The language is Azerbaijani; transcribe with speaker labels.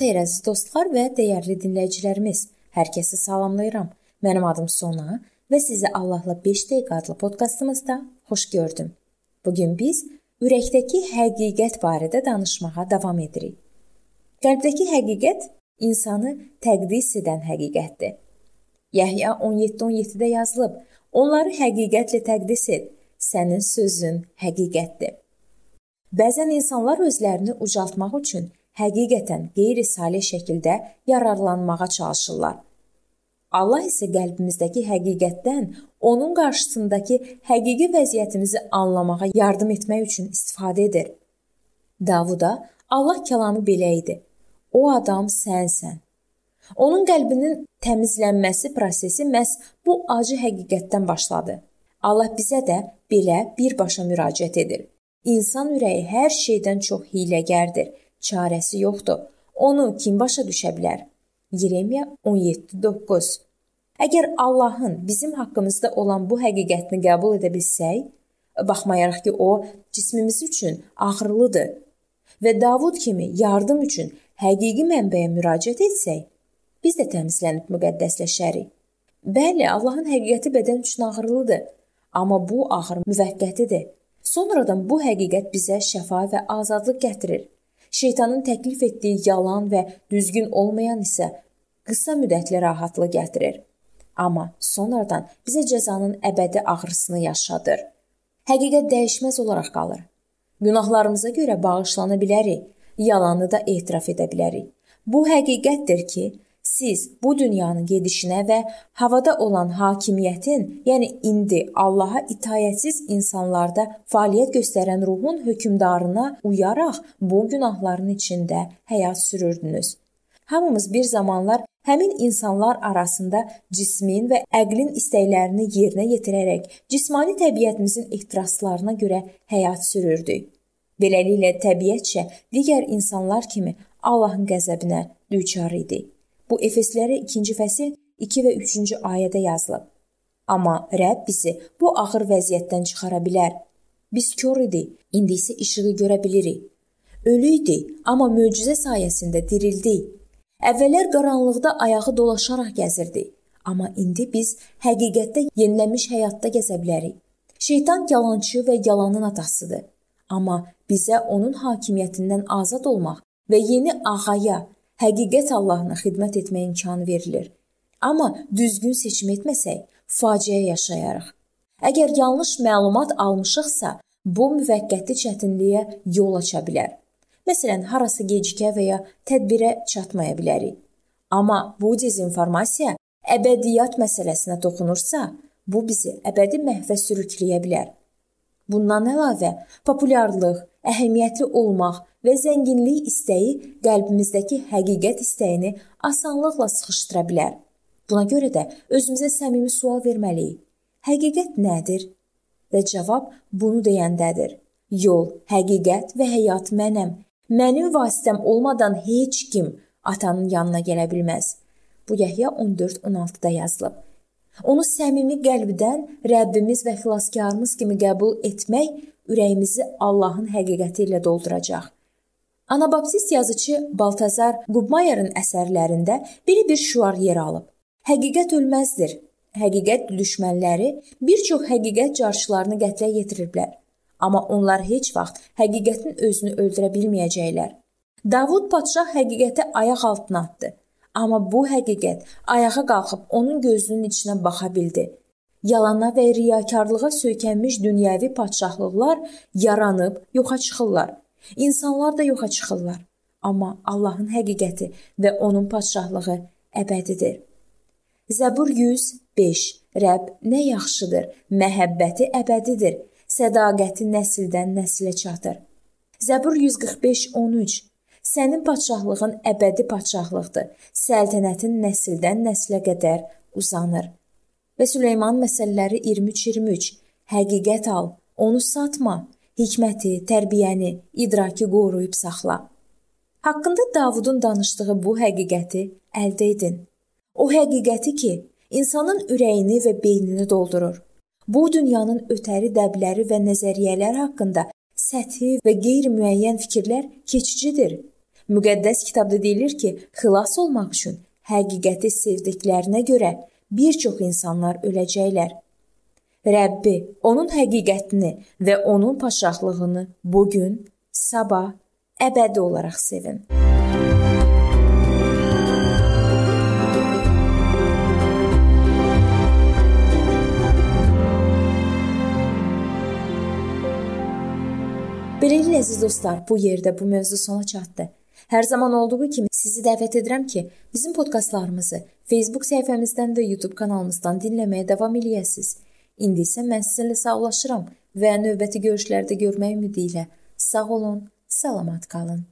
Speaker 1: xeyir əziz dostlar və dəyərli dinləyicilərimiz. Hər kəsi salamlayıram. Mənim adım Sona və sizi Allahla 5 dəqiqə adlı podkastımızda xoş gördüm. Bu gün biz ürəkdəki həqiqət barədə danışmağa davam edirik. Qəlbdəki həqiqət insanı təqdis edən həqiqətdir. Yəhya 17:17-də yazılıb: "Onları həqiqətlə təqdis et. Sənin sözün həqiqətdir." Bəzən insanlar özlərini ucaltmaq üçün həqiqətən qeyri-salih şəkildə yararlanmağa çalışırlar. Allah isə qəlbimizdəki həqiqətdən onun qarşısındakı həqiqi vəziyyətimizi anlamağa yardım etmək üçün istifadə edir. Davuda Allah kəlamı belə idi. O adam sənsən. Onun qəlbinin təmizlənməsi prosesi məhz bu acı həqiqətdən başladı. Allah bizə də belə birbaşa müraciət edir. İnsan ürəyi hər şeydən çox hiyləgərdir. Çarəsi yoxdur. Onu kim başa düşə bilər? Yeremiya 17:9. Əgər Allahın bizim haqqımızda olan bu həqiqətini qəbul edə bilsək, baxmayaraq ki, o cismimiz üçün ağırlıdır və Davud kimi yardım üçün həqiqi mənbəyə müraciət etsək, biz də təmizlənib müqəddəsləşərik. Bəli, Allahın həqiqəti bədən üçün ağırlıdır, amma bu ağır müvəqqətidir. Sonradan bu həqiqət bizə şəfa və azadlıq gətirir. Şeytanın təklif etdiyi yalan və düzgün olmayan isə qısa müddətli rahatlıq gətirir. Amma sonradan bizə cəzanın əbədi ağrısını yaşadır. Həqiqət dəyişməz olaraq qalır. Günahlarımıza görə bağışlana bilərik, yalanı da etiraf edə bilərik. Bu həqiqətdir ki, siz bu dünyanın gedişinə və havada olan hakimiyyətin, yəni indi Allaha itayətsiz insanlarda fəaliyyət göstərən ruhun hökmdarına uyaraq bu günahların içində həyat sürürdünüz. Hamımız bir zamanlar həmin insanlar arasında cismin və əqlin istəklərini yerinə yetirərək cismani təbiətimizin ehtiraslarına görə həyat sürürdük. Beləliklə təbiətcə digər insanlar kimi Allahın qəzəbinə düçar idik. Bu Efeslərə 2-ci fəsil 2 və 3-cü ayədə yazılıb. Amma Rəbb bizi bu ağır vəziyyətdən çıxara bilər. Biz kör idik, indi isə işığı görə bilirik. Ölü idik, amma möcüzə sayəsində dirildik. Əvvəllər qaranlıqda ayağı dolaşaraq gəzirdik, amma indi biz həqiqətdə yenilənmiş həyatda gəzə bilərik. Şeytan yalançı və yalanın atasıdır. Amma bizə onun hakimiyyətindən azad olmaq və yeni ağaya, həqiqət Allahına xidmət etmək imkanı verilir. Amma düzgün seçim etməsək, faciə yaşayarıq. Əgər yanlış məlumat almışıqsa, bu müvəqqəti çətinliyə yol aça bilər. Məsələn, harasa gecikə və ya tədbirə çatmaya bilərik. Amma bu dezinformasiya əbədiyyat məsələsinə toxunursa, bu bizi əbədi məhvə sürükləyə bilər. Bundan əlavə, populyarlıq, əhəmiyyətli olmaq və zənginlik istəyi qəlbimizdəki həqiqət istəyini asanlıqla sıxışdıra bilər. Buna görə də özümüzə səmimi sual verməliyik. Həqiqət nədir? Və cavab bunu deyəndədir. Yol, həqiqət və həyat mənəm. Mənim vasitəm olmadan heç kim atanın yanına gələ bilməz. Bu Yəhya 14:16-da yazılıb. Onu səmimi qəlbdən Rəbbimiz və xilaskarımız kimi qəbul etmək ürəyimizi Allahın həqiqəti ilə dolduracaq. Anabaptist yazıçı Baltazar Gubmayer'in əsərlərində biri bir şüar yer alıb. Həqiqət ölməzdir. Həqiqət düşmənləri bir çox həqiqət carçılarını qətlə yetiriblər. Amma onlar heç vaxt həqiqətin özünü öldürə bilməyəcəklər. Davud padşah həqiqəti ayaq altına atdı. Amma bu həqiqət ayağa qalxıb onun gözünün içinə baxa bildi. Yalana və riyakarlığa söykənmiş dünyəvi padşahlıqlar yaranıb yoxa çıxırlar. İnsanlar da yoxa çıxırlar. Amma Allahın həqiqəti və onun padşahlığı əbədidir. Zəbur 105 Rəbb nə yaxşıdır, məhəbbəti əbədidir, sədaqəti nəsildən nəslə çatır. Zəbur 145 13 Sənin padşahlığın əbədi padşahlıqdır. Səltənətin nəsildən nəslə qədər uzanır. Və Süleyman məsəlləri 23-23 Həqiqət al, onu satma, hikməti, tərbiyəni, idraki qoruyub saxla. Haqqında Davudun danışdığı bu həqiqəti əldə edin. O həqiqəti ki, insanın ürəyini və beynini doldurur. Bu dünyanın ötəri dəbləri və nəzəriyyələr haqqında səthi və qeyri-müəyyən fikirlər keçicidir Müqəddəs kitabda deyilir ki, xilas olmaq üçün həqiqəti sevdiklərinə görə bir çox insanlar öləcəklər. Rəbbi, onun həqiqətini və onun paşaxlığını bu gün, sabah, əbədi olaraq sevin. Beləliklə əziz dostlar, bu yerdə bu mövzu sona çatdı. Hər zaman olduğu kimi sizi dəvət edirəm ki, bizim podkastlarımızı Facebook səhifəmizdən və YouTube kanalımızdan dinləməyə davam eləyəsiniz. İndi isə mən sizinlə sağollaşıram və növbəti görüşlərdə görmək ümidi ilə sağ olun, salamat qalın.